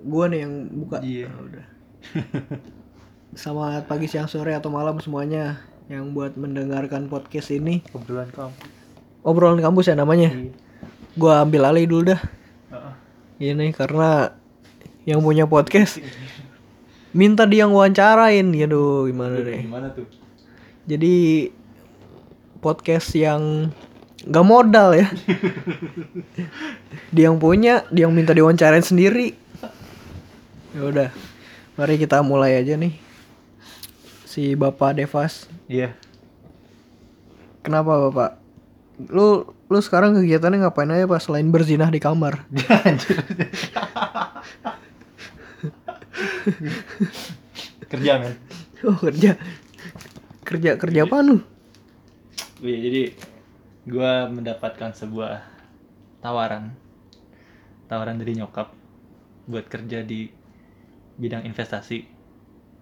Gua nih yang buka. Iya. Ah, udah. Selamat pagi, siang, sore atau malam semuanya yang buat mendengarkan podcast ini. Obrolan kamu. Obrolan kampus ya namanya. Iya. Gua ambil alih dulu dah. Heeh. Iya nih karena yang punya podcast minta dia yang wawancarain gitu gimana deh. Gimana tuh? Jadi podcast yang gak modal ya. dia yang punya, dia yang minta diwawancarain sendiri. Ya udah. Mari kita mulai aja nih. Si Bapak Devas. Iya. Kenapa Bapak? Lu lu sekarang kegiatannya ngapain aja Pak selain berzinah di kamar? Kerja men. Oh, kerja. Kerja kerja apa lu? Iya jadi gua mendapatkan sebuah tawaran tawaran dari nyokap buat kerja di bidang investasi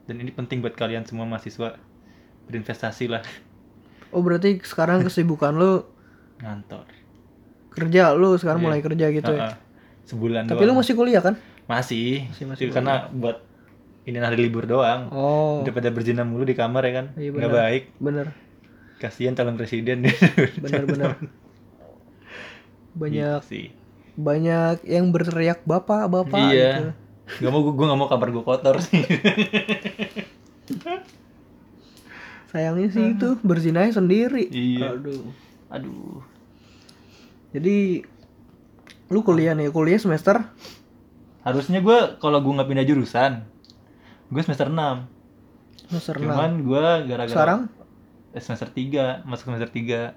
dan ini penting buat kalian semua mahasiswa berinvestasi lah Oh, berarti sekarang kesibukan lu ngantor kerja lu sekarang Iya. mulai kerja gitu ya. Heeh. sebulan Tapi lu doang. masih kuliah kan? masih, Masih- masih karena buat ini hari libur doang Oh, daripada berzina mulu di kamar ya kan Iya, nggak benar. baik bener. Kasihan calon presiden Bener-bener. Banyak Gitu sih banyak yang berteriak bapak bapak iya gitu. nggak mau gue nggak mau kabar gue kotor sih Sayangnya sih itu berzinahnya sendiri. Iya. Aduh. aduh Jadi lu kuliah nih, kuliah semester harusnya gue kalau gue nggak pindah jurusan gue semester 6 semester cuman gue gara-gara Sekarang semester 3 masuk semester 3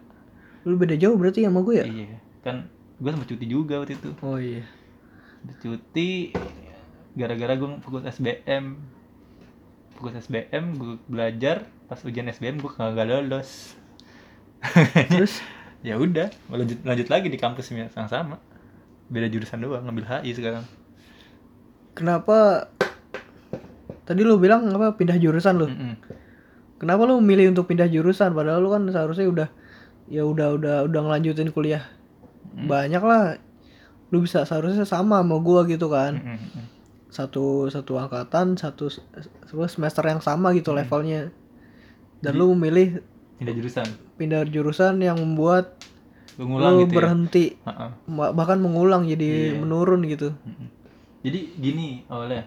6. Lu beda jauh berarti sama gue ya? iya kan gue sempat cuti juga waktu itu Oh iya. Cuti gara-gara gue fokus SBM fokus SBM gue belajar pas ujian SBM gue kagak lolos Terus ya udah lanjut lanjut lagi di kampus yang sama beda jurusan doang ngambil HI sekarang kenapa tadi lu bilang apa pindah jurusan lu? Mm-mm. Kenapa lu milih untuk pindah jurusan padahal lu kan seharusnya udah ya udah udah udah ngelanjutin kuliah. Banyak lah. Lu bisa seharusnya sama sama gua gitu kan. Mm-mm, mm-mm. Satu satu angkatan, satu se- se- semester yang sama gitu levelnya. Dan lu memilih pindah jurusan pindah jurusan yang membuat lu gitu ya berhenti Ha-ha. ma- bahkan mengulang jadi Iya. menurun gitu. Mm-mm. jadi gini awalnya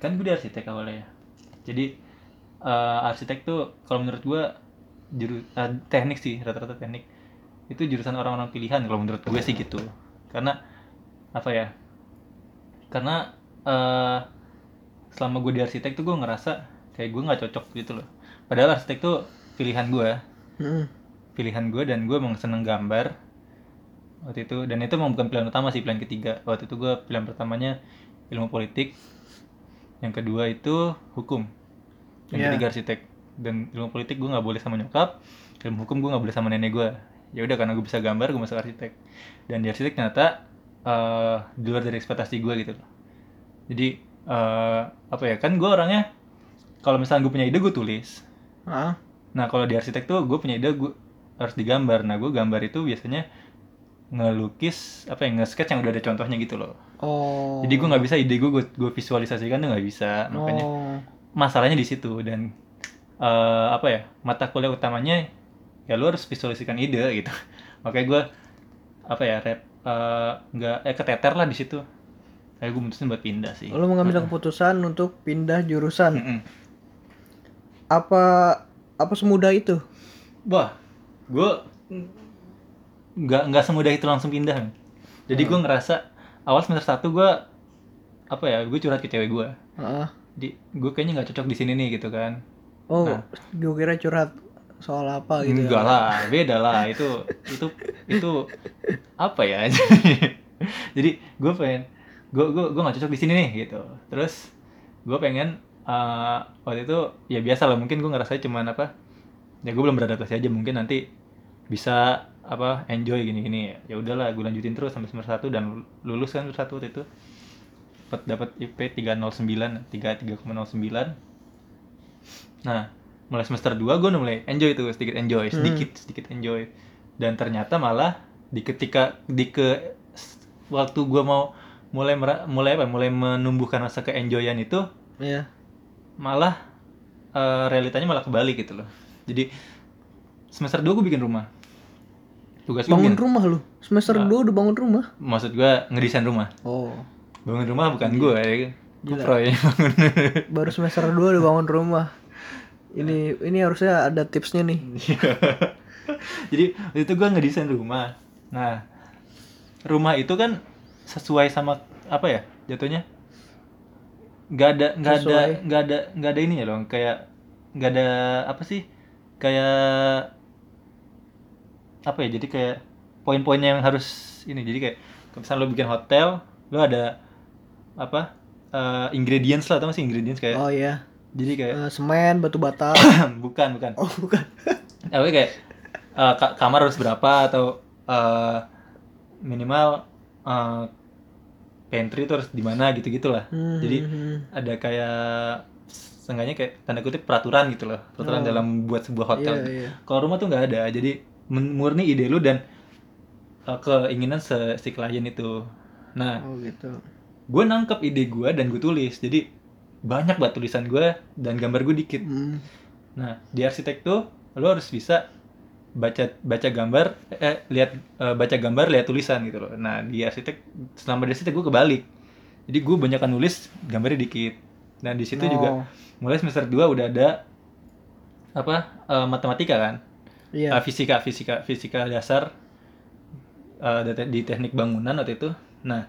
kan gue di arsitek awalnya ya jadi eh, arsitek tuh kalau menurut gue juru eh, teknik sih rata-rata teknik. Itu jurusan orang-orang pilihan kalau menurut gue sih gitu. Karena apa ya karena eh selama gue di arsitek tuh gue ngerasa kayak gue nggak cocok gitu loh. Padahal arsitek tuh pilihan gue Mm. pilihan gue dan gue emang seneng gambar waktu itu. Dan itu emang bukan pilihan utama sih pilihan ketiga. Waktu itu gue pilihan pertamanya ilmu politik. Yang kedua itu hukum yang Iya. ketiga arsitek dan ilmu politik gue nggak boleh sama nyokap ilmu hukum gue nggak boleh sama nenek gue ya udah karena gue bisa gambar gue masuk arsitek dan di arsitek ternyata eh, di luar dari ekspektasi gue gitu loh jadi eh, apa ya kan gue orangnya kalau misalnya gue punya ide gue tulis Ah, Nah kalau di arsitek tuh gue punya ide gue harus digambar. Nah gue gambar itu biasanya ngelukis apa ya nge-sketch yang udah ada contohnya gitu loh. oh. Jadi gue nggak bisa ide gue gue visualisasikan tuh nggak bisa. Makanya Oh. Masalahnya di situ dan eh, apa ya mata kuliah utamanya ya lu harus visualisasikan ide gitu. Makanya gue apa ya rep eh, nggak eh keteter lah di situ. Kayak gue mutusin buat pindah sih. Lu mengambil keputusan untuk pindah jurusan. Mm-mm. Apa apa semudah itu? Wah, gue nggak nggak semudah itu langsung pindah. Jadi gue ngerasa awal semester satu gue apa ya, gue curhat ke cewek gue. Ah. Di, gue kayaknya nggak cocok di sini nih gitu kan. Oh, Nah. gue kira curhat soal apa gitu Enggak ya. lah, beda lah. Itu itu itu apa ya? Jadi gue pengen gue gue gue nggak cocok di sini nih gitu. Terus gue pengen eh, waktu itu ya biasa lah mungkin gue ngerasa cuman apa ya gue belum beradaptasi aja mungkin nanti bisa apa enjoy gini-gini ya udahlah gue lanjutin terus sampai semester 1 dan lulus kan semester 1 waktu itu dapat dapat IP 309 33,09 nah mulai semester 2 gue udah mulai enjoy tuh sedikit enjoy sedikit sedikit enjoy dan ternyata malah di ketika di ke waktu gue mau mulai mera- mulai apa mulai menumbuhkan rasa keenjoyan itu Iya. malah eh, realitanya malah kebalik gitu loh jadi semester 2 gue bikin rumah tugas gue Bangun bikin- rumah lu. Semester 2 udah bangun rumah. maksud gue ngedesain rumah Oh. Bangun rumah bukan gue ya gue Gila. proyek bangun? Baru semester 2 udah bangun rumah. Ini ini harusnya ada tipsnya nih. jadi waktu itu gue ngedesain rumah. Nah rumah itu kan sesuai sama apa ya jatuhnya? Nggak ada nggak ada nggak ada nggak ada ininya dong kayak nggak ada apa sih? Kayak apa ya? Jadi kayak poin-poinnya yang harus ini. Jadi kayak misalnya lo bikin hotel lo ada apa eh, ingredients lah atau masih ingredients kayak Oh iya. jadi kayak Eh, semen, batu bata. bukan bukan oh, bukan. tapi kayak eh, ka- kamar harus berapa atau eh, minimal eh, pantry itu harus di mana gitu gitulah Hmm, jadi hmm, hmm. ada kayak seenggaknya kayak tanda kutip peraturan gitu loh peraturan Oh. dalam buat sebuah hotel Iya, iya. kalau rumah tuh nggak ada jadi murni ide lu dan eh, keinginan si klien itu nah Oh gitu. Gue nangkep ide gue dan gue tulis jadi banyak banget tulisan gue dan gambar gue dikit Hmm. Nah, di arsitek tuh lo harus bisa baca baca gambar eh lihat eh, baca gambar lihat tulisan gitu loh. Nah, di arsitek selama di arsitek gue kebalik. Jadi gue banyak nulis gambarnya dikit. Nah, di situ juga Oh, mulai semester 2 udah ada apa eh, matematika kan? Iya. Eh, fisika, fisika, fisika dasar eh, di teknik bangunan waktu itu. Nah,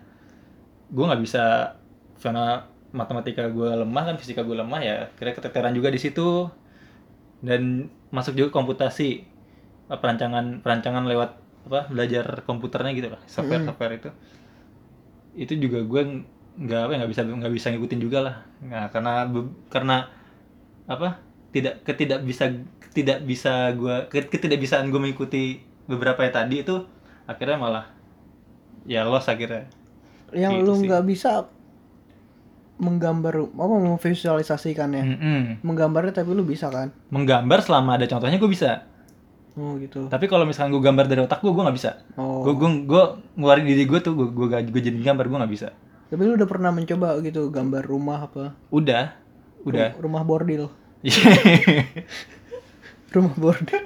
gue nggak bisa karena matematika gue lemah kan, fisika gue lemah ya. Kira keteteran juga di situ. Dan masuk juga komputasi eh, perancangan perancangan lewat apa belajar komputernya gitu lah software software itu. Itu juga gue nggak apa ya, nggak bisa nggak bisa ngikutin juga lah. Nah karena karena apa tidak ketidak bisa tidak bisa gue ketidakbisaan gue mengikuti beberapa yang tadi itu akhirnya malah ya loss akhirnya Yang gitu lu nggak bisa menggambar apa memvisualisasikannya. Mm-mm. Menggambarnya tapi lu bisa kan? menggambar selama ada contohnya gue bisa Oh gitu. tapi kalau misalkan gue gambar dari otak gue gue nggak bisa Oh. gue gue gue ngeluarin diri gue tuh gue gue gue jadi gambar gue nggak bisa Tapi lu udah pernah mencoba gitu gambar rumah apa? udah udah Ru- Rumah bordil. Rumah bordil.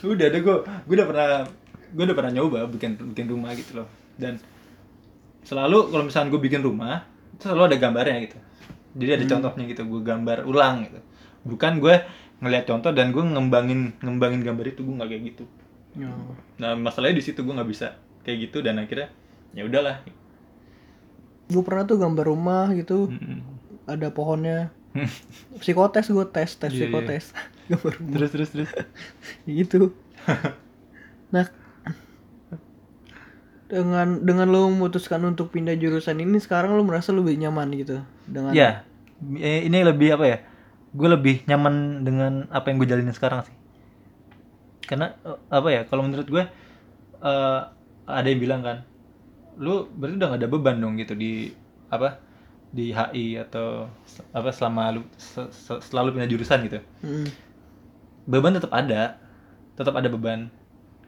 udah deh gue gue udah pernah gue udah pernah nyoba bikin bikin rumah gitu loh dan selalu kalau misalnya gue bikin rumah itu selalu ada gambarnya gitu jadi ada contohnya gitu gue gambar ulang gitu bukan gue ngeliat contoh dan gue ngembangin ngembangin gambar itu gue nggak kayak gitu Oh. nah masalahnya di situ gue nggak bisa kayak gitu dan akhirnya ya udahlah Gue pernah tuh gambar rumah gitu, Mm-mm. ada pohonnya. Psikotes gue tes, tes Iya, iya. psikotes. gambar rumah terus terus terus gitu. Nah, dengan dengan lo memutuskan untuk pindah jurusan ini sekarang lo merasa lebih nyaman gitu dengan ya eh, ini lebih apa ya? Gue lebih nyaman dengan apa yang gue jalanin sekarang sih. Karena eh, apa ya kalau menurut gue eh, ada yang bilang kan lu berarti udah gak ada beban dong gitu di apa di HI atau apa selama lu se- se- selalu pindah jurusan gitu. Mm. beban tetap ada. Tetap ada beban.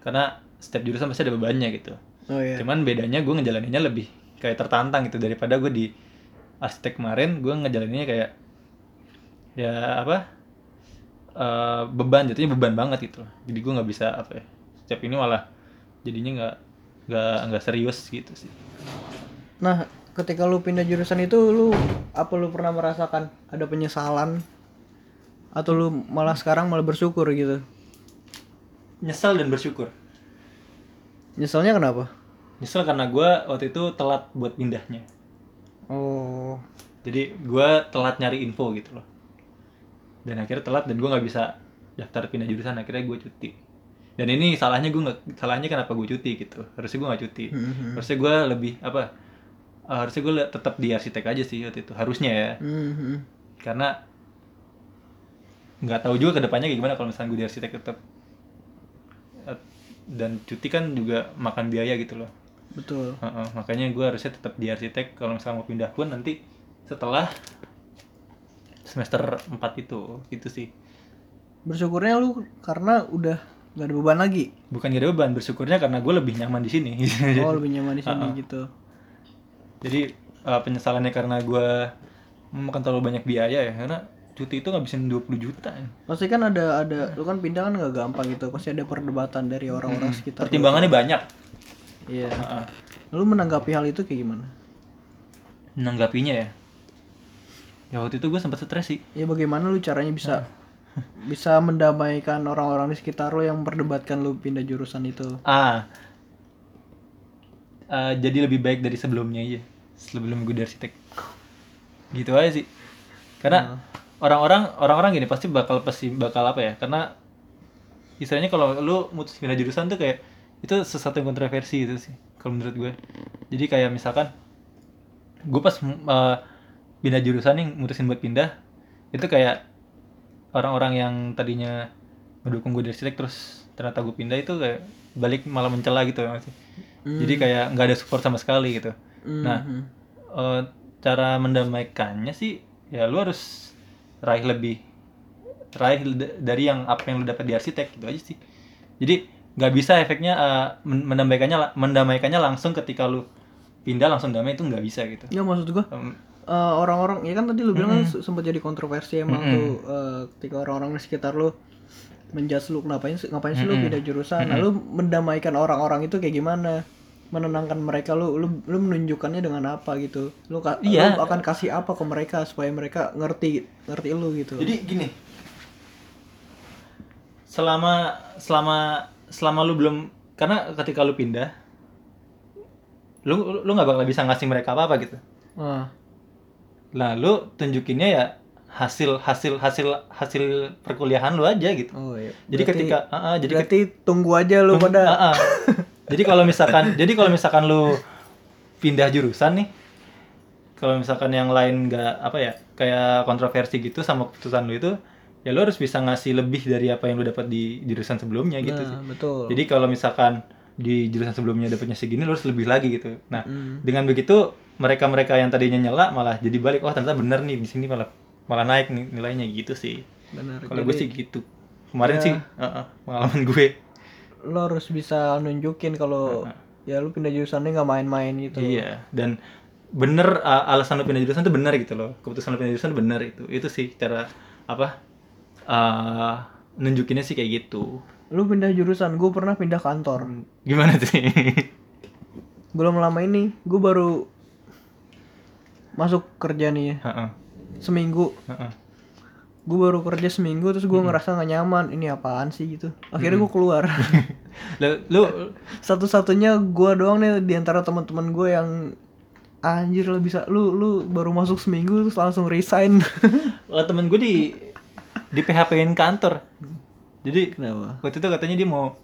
Karena setiap jurusan pasti ada bebannya gitu Oh iya. Cuman bedanya gue ngejalaninnya lebih kayak tertantang gitu daripada gue di arsitek kemarin gue ngejalaninnya kayak ya apa eh, beban jatuhnya beban banget gitu. Jadi gue nggak bisa apa ya. Setiap ini malah jadinya nggak nggak nggak serius gitu sih. Nah, ketika lu pindah jurusan itu lu apa lu pernah merasakan ada penyesalan atau lu malah sekarang malah bersyukur gitu? Nyesel dan bersyukur. Nyeselnya kenapa? Nyesel karena gue waktu itu telat buat pindahnya. Oh. Jadi gue telat nyari info gitu loh. Dan akhirnya telat dan gue nggak bisa daftar pindah jurusan. Akhirnya gue cuti. Dan ini salahnya gue nggak salahnya kenapa gue cuti gitu. Harusnya gue nggak cuti. Mhm. Harusnya gue lebih apa? eh, harusnya gue tetap di arsitek aja sih waktu itu. Harusnya ya. Mhm. Karena nggak tahu juga ke depannya kayak gimana kalau misalnya gue di arsitek tetap. Eh, Dan cuti kan juga makan biaya gitu loh. Betul. Heeh, makanya gue harusnya tetap di arsitek kalau misalnya mau pindah pun nanti setelah semester 4 itu gitu sih Bersyukurnya lu karena udah Gak ada beban lagi. bukan gak ada beban bersyukurnya karena gue lebih nyaman di sini Oh lebih nyaman di sini gitu. jadi uh, penyesalannya karena gue memakan terlalu banyak biaya ya karena cuti itu ngabisin 20 juta Pasti kan ada ada lu kan pindah kan nggak gampang gitu. Pasti ada perdebatan dari orang-orang sekitar. lu. pertimbangannya banyak Iya. Heeh. Lu menanggapi hal itu kayak gimana? menanggapinya ya? Ya waktu itu gue sempat stres sih. Ya bagaimana lu caranya bisa bisa mendamaikan orang-orang di sekitar lu yang memperdebatkan lu pindah jurusan itu? ah. Uh, jadi lebih baik dari sebelumnya aja sebelum gue di arsitek. Gitu aja sih. Karena orang-orang orang-orang gini pasti bakal pasti bakal apa ya? Karena istilahnya kalau lu mutus pindah jurusan tuh kayak itu sesuatu yang kontroversi itu sih kalau menurut gue. Jadi kayak misalkan gue pas uh, pindah jurusan nih mutusin buat pindah itu kayak orang-orang yang tadinya mendukung gue di arsitek terus ternyata gue pindah itu kayak balik malah mencela gitu ya sih. Jadi kayak nggak ada support sama sekali gitu. Nah Mhm. eh, cara mendamaikannya sih ya lu harus raih lebih raih dari yang apa yang lu dapat di arsitek gitu aja sih. Jadi nggak bisa efeknya eh, men- mendamaikannya mendamaikannya langsung ketika lu pindah langsung damai itu nggak bisa gitu. Ya maksud gua Em, eh, orang-orang ya kan tadi lu bilang kan se- sempat jadi kontroversi emang tuh eh, ketika orang-orang di sekitar lu menjudge lu ngapain sih ngapain sih lu pindah jurusan? Nah lu mendamaikan orang-orang itu kayak gimana? Menenangkan mereka lu lu lu menunjukkannya dengan apa gitu? Lu, ka- Iya. lu akan kasih apa ke mereka supaya mereka ngerti ngerti lu gitu? Jadi gini. Selama selama selama lu belum karena ketika lu pindah lu lu nggak bakal bisa ngasih mereka apa-apa gitu. Wah, Lah lu tunjukinnya ya hasil hasil hasil hasil perkuliahan lu aja gitu. oh iya Jadi Berarti- ketika ah, ah, jadi berarti tunggu aja lu pada Ah, ah. jadi kalau misalkan jadi kalau misalkan lu pindah jurusan nih kalau misalkan yang lain nggak apa ya kayak kontroversi gitu sama keputusan lu itu ya lu harus bisa ngasih lebih dari apa yang lu dapat di jurusan sebelumnya gitu sih Nah, betul jadi kalau misalkan di jurusan sebelumnya dapatnya segini lu harus lebih lagi gitu nah Mm. dengan begitu mereka-mereka yang tadinya nyela malah jadi balik oh ternyata bener nih di sini malah malah naik nih nilainya gitu sih benar kalau gue sih gitu kemarin Ya. sih ah, ah, pengalaman gue lo harus bisa nunjukin kalau ya lu pindah jurusannya nggak main-main gitu Iya, dan bener uh, alasan lu pindah jurusan itu bener gitu loh. Keputusan lu pindah jurusan bener itu. Itu sih cara apa? Uh, nunjukinnya sih kayak gitu. lu pindah jurusan gue pernah pindah kantor. Gimana tuh? belum lama ini gue baru masuk kerja nih ya. Seminggu. Heeh. gue baru kerja seminggu terus gue ngerasa nggak nyaman. Ini apaan sih gitu. Akhirnya gue keluar. Lu, satu-satunya gue doang nih di antara teman-teman gue yang anjir lo bisa lu lu baru masuk seminggu terus langsung resign. Lah temen gue di di PHP-in kantor. Jadi kenapa? waktu itu katanya dia mau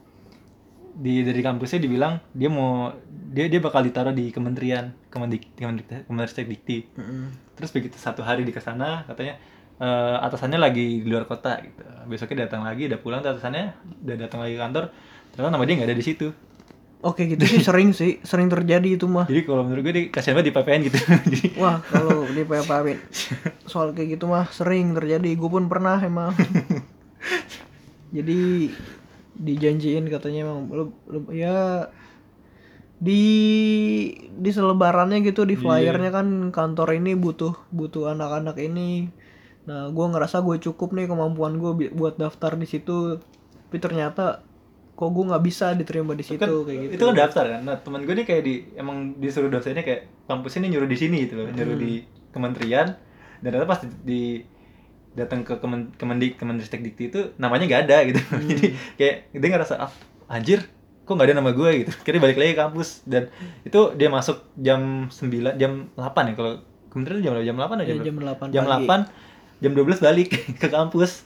di dari kampusnya dibilang dia mau dia dia bakal ditaruh di kementerian kemendik kemendik kemenristek dikti terus begitu satu hari di ke sana katanya eh, atasannya lagi di luar kota gitu. Besoknya datang lagi udah pulang tuh atasannya udah datang lagi ke kantor. Ternyata nama dia nggak ada di situ oke gitu sih sering sih sering terjadi itu mah jadi kalau menurut gue dia kasihan banget di PPN gitu jadi Wah, kalau di PPAP soal kayak gitu mah sering terjadi. Gue pun pernah emang. Jadi dijanjiin katanya emang lu, lu- ya di di selebarannya gitu di flyernya kan kantor ini butuh butuh anak-anak ini. Nah, gue ngerasa gue cukup nih kemampuan gue buat daftar di situ. Tapi ternyata kok gue nggak bisa diterima di situ kan, kayak gitu. itu kan daftar kan? Nah teman gue nih kayak di emang disuruh daftarnya kayak kampus ini nyuruh di sini gitu loh. Nyuruh di kementerian. Dan ternyata pas di, di- datang ke kemen kemendik kemenristek dikti itu namanya nggak ada gitu. Jadi kayak dia ngerasa ah anjir kok nggak ada nama gue gitu. Kira balik lagi ke kampus. Dan itu dia masuk jam 9 jam 8 ya. Kalau kementerian jam jam 8 atau Ya, jam, jam berapa? 8 jam pagi. 8 jam 12 balik ke kampus.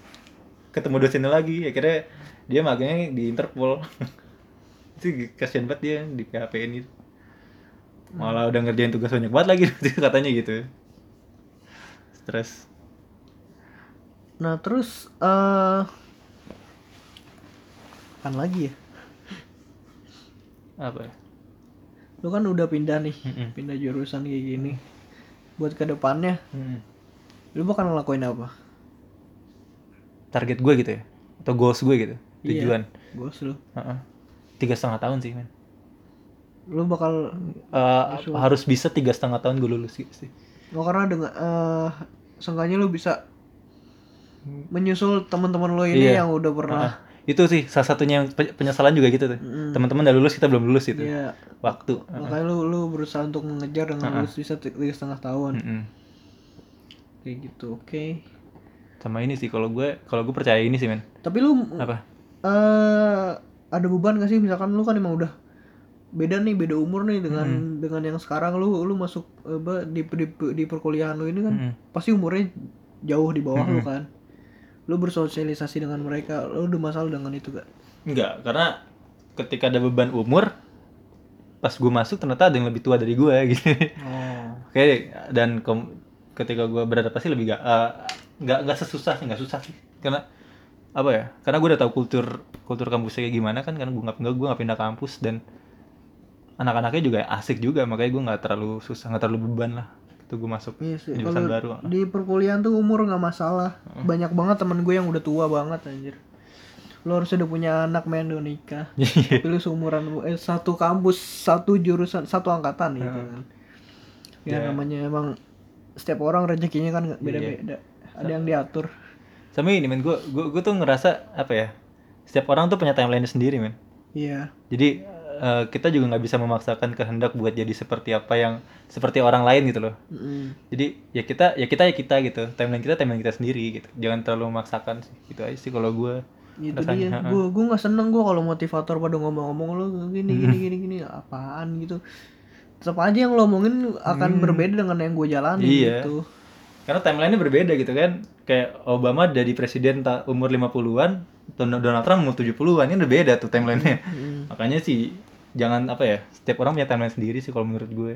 Ketemu dosennya lagi. Akhirnya dia magangnya di Interpol itu kasihan banget dia di PHP ini malah udah ngerjain tugas banyak banget lagi katanya gitu stres Nah terus eh apa lagi ya? apa ya? Lu kan udah pindah nih, Mm-mm. pindah jurusan kayak gini. Buat ke depannya, Hmm. lu bakal ngelakuin apa? target gue gitu ya atau goals gue gitu Iya. tujuan Bos lu. Heeh. tiga setengah tahun sih men Lu bakal Eh, harus bisa tiga setengah tahun gue lulus gitu sih Oh karena dengan eh seenggaknya lu bisa menyusul teman-teman lo ini Iya. yang udah pernah Heeh. itu sih salah satunya yang pe- penyesalan juga gitu tuh Mm. teman-teman udah lulus kita belum lulus gitu Iya. waktu Makanya lu lu berusaha untuk mengejar dengan lulus bisa ti- tiga setengah tahun Mm-mm. kayak gitu. Oke. sama ini sih kalau gue kalau gue percaya ini sih men Tapi lu apa eh ada beban gak sih misalkan lu kan emang udah beda nih beda umur nih dengan Hmm. dengan yang sekarang lu lu masuk apa, di, di di perkuliahan lu ini kan Mm-mm. pasti umurnya jauh di bawah lu Hmm. kan. Lu bersosialisasi dengan mereka, lu ada masalah dengan itu gak? enggak karena ketika ada beban umur pas gue masuk ternyata ada yang lebih tua dari gue gitu Oh. Oke, dan kom- ketika gue beradaptasi lebih gak eh, nggak nggak sesusah sih nggak susah sih karena apa ya karena gue udah tahu kultur kultur kampusnya kayak gimana kan karena gue nggak gue nggak pindah kampus dan anak-anaknya juga asik juga makanya gue nggak terlalu susah nggak terlalu beban lah itu gue masuk Iya sih. jurusan baru di perkuliahan tuh umur nggak masalah. Banyak banget temen gue yang udah tua banget anjir. Lo harus udah punya anak men udah nikah. Tapi lu seumuran eh, satu kampus, satu jurusan, satu angkatan gitu kan. Ya, Ya. namanya emang setiap orang rezekinya kan nggak beda-beda. Ada yang diatur. Sama ini men gue gue tuh ngerasa apa ya setiap orang tuh punya timeline sendiri men Iya. jadi eh, kita juga nggak bisa memaksakan kehendak buat jadi seperti apa yang seperti orang lain gitu loh Mm-mm. jadi ya kita ya kita ya kita gitu timeline kita timeline kita sendiri gitu jangan terlalu memaksakan sih gitu aja sih kalau gue Itu Rasanya, dia. Gue gue nggak seneng gue kalau motivator pada ngomong-ngomong lo gini gini gini gini apaan gitu. Tetap aja yang lo omongin akan berbeda dengan yang gue jalani Hmm. Iya. gitu. Karena timelinenya berbeda gitu kan kayak Obama jadi presiden ta- umur 50-an Don- Donald Trump umur 70-an ini udah beda tuh timelinenya Mm. makanya sih jangan apa ya setiap orang punya timeline sendiri sih kalau menurut gue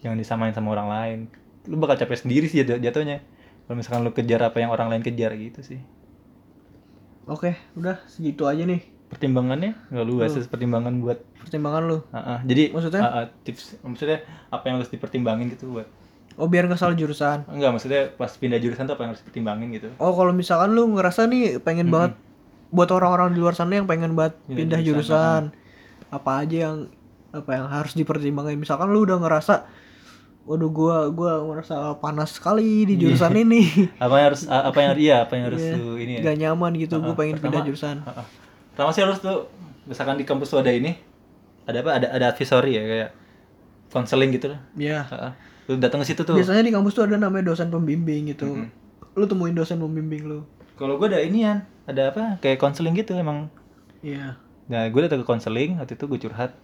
jangan disamain sama orang lain lu bakal capek sendiri sih jat- jatuhnya kalau misalkan lu kejar apa yang orang lain kejar gitu sih Oke, udah segitu aja nih pertimbangannya nggak luas sih, pertimbangan buat pertimbangan lu. Ah, ah. jadi Maksudnya? ah, ah, tips maksudnya apa yang harus dipertimbangin gitu buat Oh biar nggak salah jurusan. enggak maksudnya pas pindah jurusan tuh apa yang harus dipertimbangin gitu? Oh kalau misalkan lu ngerasa nih pengen banget buat orang-orang di luar sana yang pengen banget Pindah pindah jurusan, jurusan, apa aja yang apa yang harus dipertimbangkan misalkan lu udah ngerasa waduh gua gua ngerasa panas sekali di jurusan ini. Apa yang harus apa yang iya apa yang harus Iya. tuh ini ya? Gak nyaman gitu gua pengen pindah pertama- jurusan. Ah, ah. pertama sih harus tuh misalkan di kampus tuh ada ini ada apa? Ada ada advisory ya kayak konseling gitu lah. Ya Ah, ah. Lu datang ke situ tuh biasanya di kampus tuh ada namanya dosen pembimbing gitu lu temuin dosen pembimbing lu kalau gue ada inian ada apa kayak konseling gitu emang iya Nah, gue datang ke konseling, waktu itu gue curhat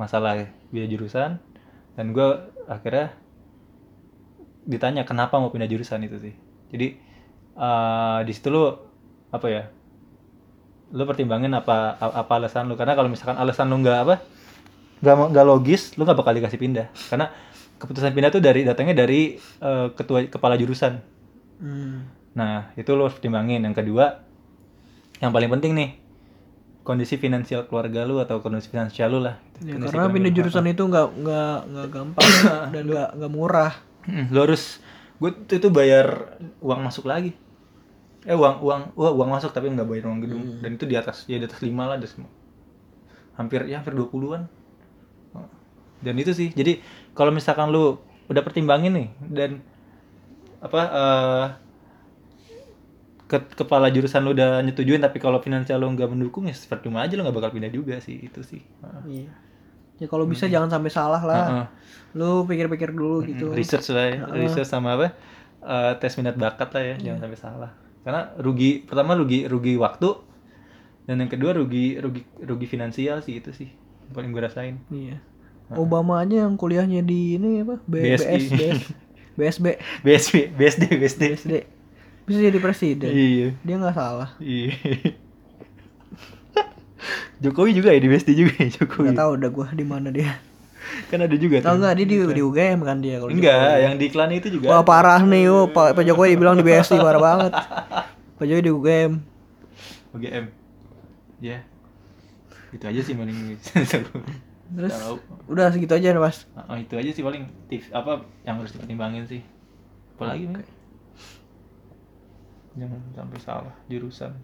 masalah biaya jurusan, dan gue akhirnya ditanya kenapa mau pindah jurusan itu sih. Jadi eh, di situ lu apa ya? Lu pertimbangin apa apa alasan lu? Karena kalau misalkan alasan lu nggak apa, nggak nggak logis, lu nggak bakal dikasih pindah. Karena keputusan pindah tuh dari datangnya dari eh, ketua kepala jurusan. hmm. Nah, itu lo harus pertimbangin. Yang kedua, yang paling penting nih, kondisi finansial keluarga lu atau kondisi finansial lu lah. Ya, Kondisi karena pindah jurusan itu nggak nggak nggak gampang dan nggak nggak murah Hmm, Lu harus, gue itu bayar uang masuk lagi. Eh uang uang wah, uang masuk tapi nggak bayar uang gedung. Dan itu di atas ya di atas lima lah, ada semua. Hampir ya hampir 20-an. Dan itu sih. Jadi kalau misalkan lu udah pertimbangin nih dan apa eh ke- kepala jurusan lu udah nyetujuin tapi kalau finansial lu nggak mendukung ya percuma aja lu nggak bakal pindah juga sih itu sih Heeh. Iya. Ya kalau bisa jangan sampai salah lah. Heeh. Lu pikir-pikir dulu gitu. research lah ya. research sama apa eh, tes minat bakat lah ya jangan sampai salah karena rugi pertama rugi rugi waktu dan yang kedua rugi rugi rugi finansial sih itu sih paling gue rasain Iya. Obama aja yang kuliahnya di ini apa? B- BSI. BS, BS, BSB, BSD BSD BSD BSD. Bisa jadi presiden. iya Dia nggak salah. iya Jokowi juga ya di BSD juga ya Jokowi Nggak tahu udah gua di mana dia. kan ada juga Tahu nggak dia di, di UGM kan dia kalau enggak yang di iklan itu juga Wah parah nih, oh, Pak, Pak Jokowi dibilang di BSI parah banget. Pak Jokowi di UGM. UGM ya itu aja sih paling Terus udah segitu aja mas. Oh, itu aja sih paling tips apa yang harus dipertimbangin sih. Apalagi men? Jangan sampai salah jurusan.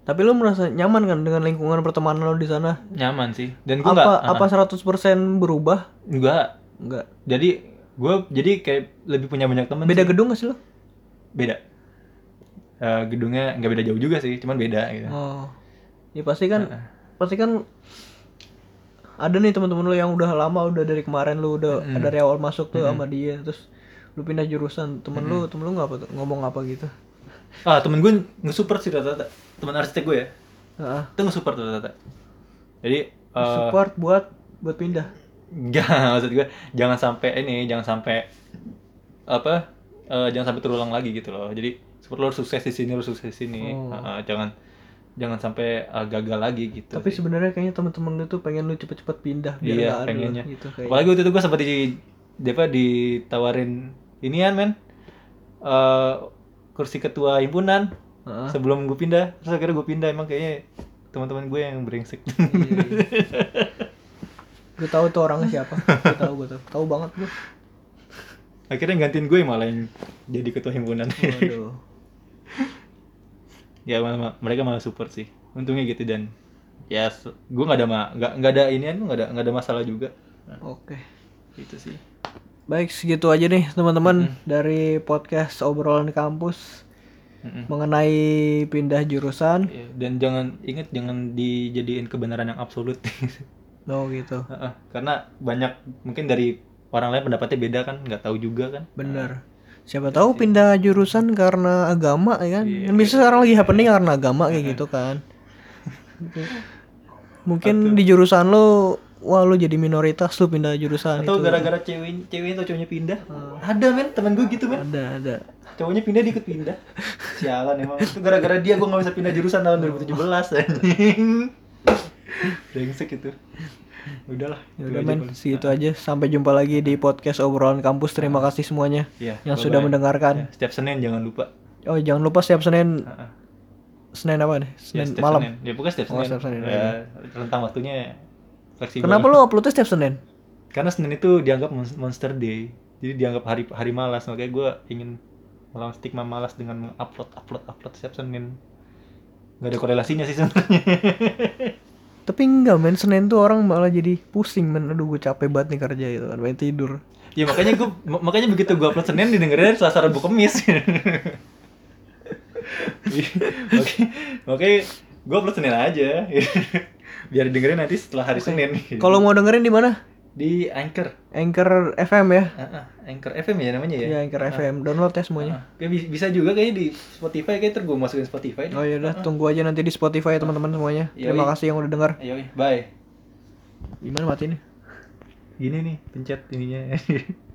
Tapi lu merasa nyaman kan dengan lingkungan pertemanan lu di sana? nyaman sih dan gue nggak Apa apa 100% berubah? nggak Enggak. jadi gue jadi kayak lebih punya banyak teman Beda sih. gedung gak sih lu? beda Eh, gedungnya nggak beda jauh juga sih cuman beda gitu Oh. Ya pasti kan pasti kan ada nih teman-teman lu yang udah lama udah dari kemarin lu udah dari awal masuk tuh sama dia terus lu pindah jurusan. Temen lu temen lu ngapa tuh? Ngomong apa gitu? Ah temen gue nge-support sih rata-rata. Teman arsitek gue ya. Itu nge-support rata-rata. Jadi eh support buat buat pindah? Enggak, maksud gue jangan sampai ini, jangan sampai apa? eh, jangan sampai terulang lagi gitu loh. Jadi seperti lo harus sukses di sini, harus sukses di sini. Oh. Heeh, jangan jangan sampai eh, gagal lagi gitu. tapi sebenarnya kayaknya temen-temen lu tuh pengen lu cepet-cepet pindah biar iya, ada pengennya. gitu kayak Apalagi waktu itu gue sempat di apa ditawarin inian men. eh kursi ketua himpunan Heeh. sebelum gue pindah. Terus akhirnya gue pindah emang kayaknya teman-teman gue yang brengsek. gue tahu tuh orangnya siapa gue tahu gue tahu tahu banget gue akhirnya gantiin gue malah yang jadi ketua himpunan. waduh ya mereka malah support sih. Untungnya gitu dan. Ya gue nggak ada ma nggak nggak ada inian nggak ada nggak ada masalah juga. Nah, oke. itu sih. Baik segitu aja nih teman-teman dari podcast obrolan kampus Mm-mm. mengenai pindah jurusan. Ya, dan jangan ingat jangan dijadiin kebenaran yang absolut. Oh gitu. Karena banyak mungkin dari orang lain pendapatnya beda kan nggak tahu juga kan. Bener siapa tahu pindah jurusan karena agama ya kan? Iya, kan bisa sekarang lagi happening karena agama kayak gitu kan. Mungkin di jurusan lo wah lo jadi minoritas lo pindah jurusan atau itu. gara-gara cewek cewek atau cowoknya pindah? Ada men. Temen gue gitu men. Ada ada. Cowoknya pindah dia ikut pindah. Sialan emang. Itu gara-gara dia gue nggak bisa pindah jurusan tahun 2017 anjing. Brengsek itu udahlah ya udah men segitu aja sampai jumpa lagi di podcast obrolan kampus terima kasih semuanya Iya, yang bye-bye. sudah mendengarkan Ya, setiap Senin jangan lupa. oh jangan lupa setiap senin Heeh. senin apa nih Ya, senin setiap malam Senin. Ya pokoknya setiap Oh, Senin. setiap Senin, ya, rentang waktunya fleksibel. kenapa lo uploadnya setiap senin Karena Senin itu dianggap mon- monster day. Jadi dianggap hari hari malas. Makanya gue ingin melawan stigma malas dengan mengupload upload upload setiap Senin. Gak ada korelasinya sih sebenarnya. Tapi enggak men, Senin tuh orang malah jadi pusing men. Aduh gue capek banget nih kerja gitu kan, pengen tidur. ya makanya gue makanya begitu gue upload Senin didengerin Selasa Rabu Kamis. Oke, oke, gue upload Senin aja. Biar didengerin nanti setelah hari Senin. Kalau mau dengerin di mana? Di Anchor, Anchor FM ya. Ah, ah, Anchor FM ya namanya ya. Iya, Anchor FM. Download ya semuanya. Kayak bi- bisa juga kayaknya di Spotify kayak gue masukin Spotify. Oh ya udah, tunggu aja nanti di Spotify ya teman-teman semuanya. Yoi. Terima kasih yang udah dengar. Ayo, bye. Gimana mati nih? Gini nih, pencet ininya.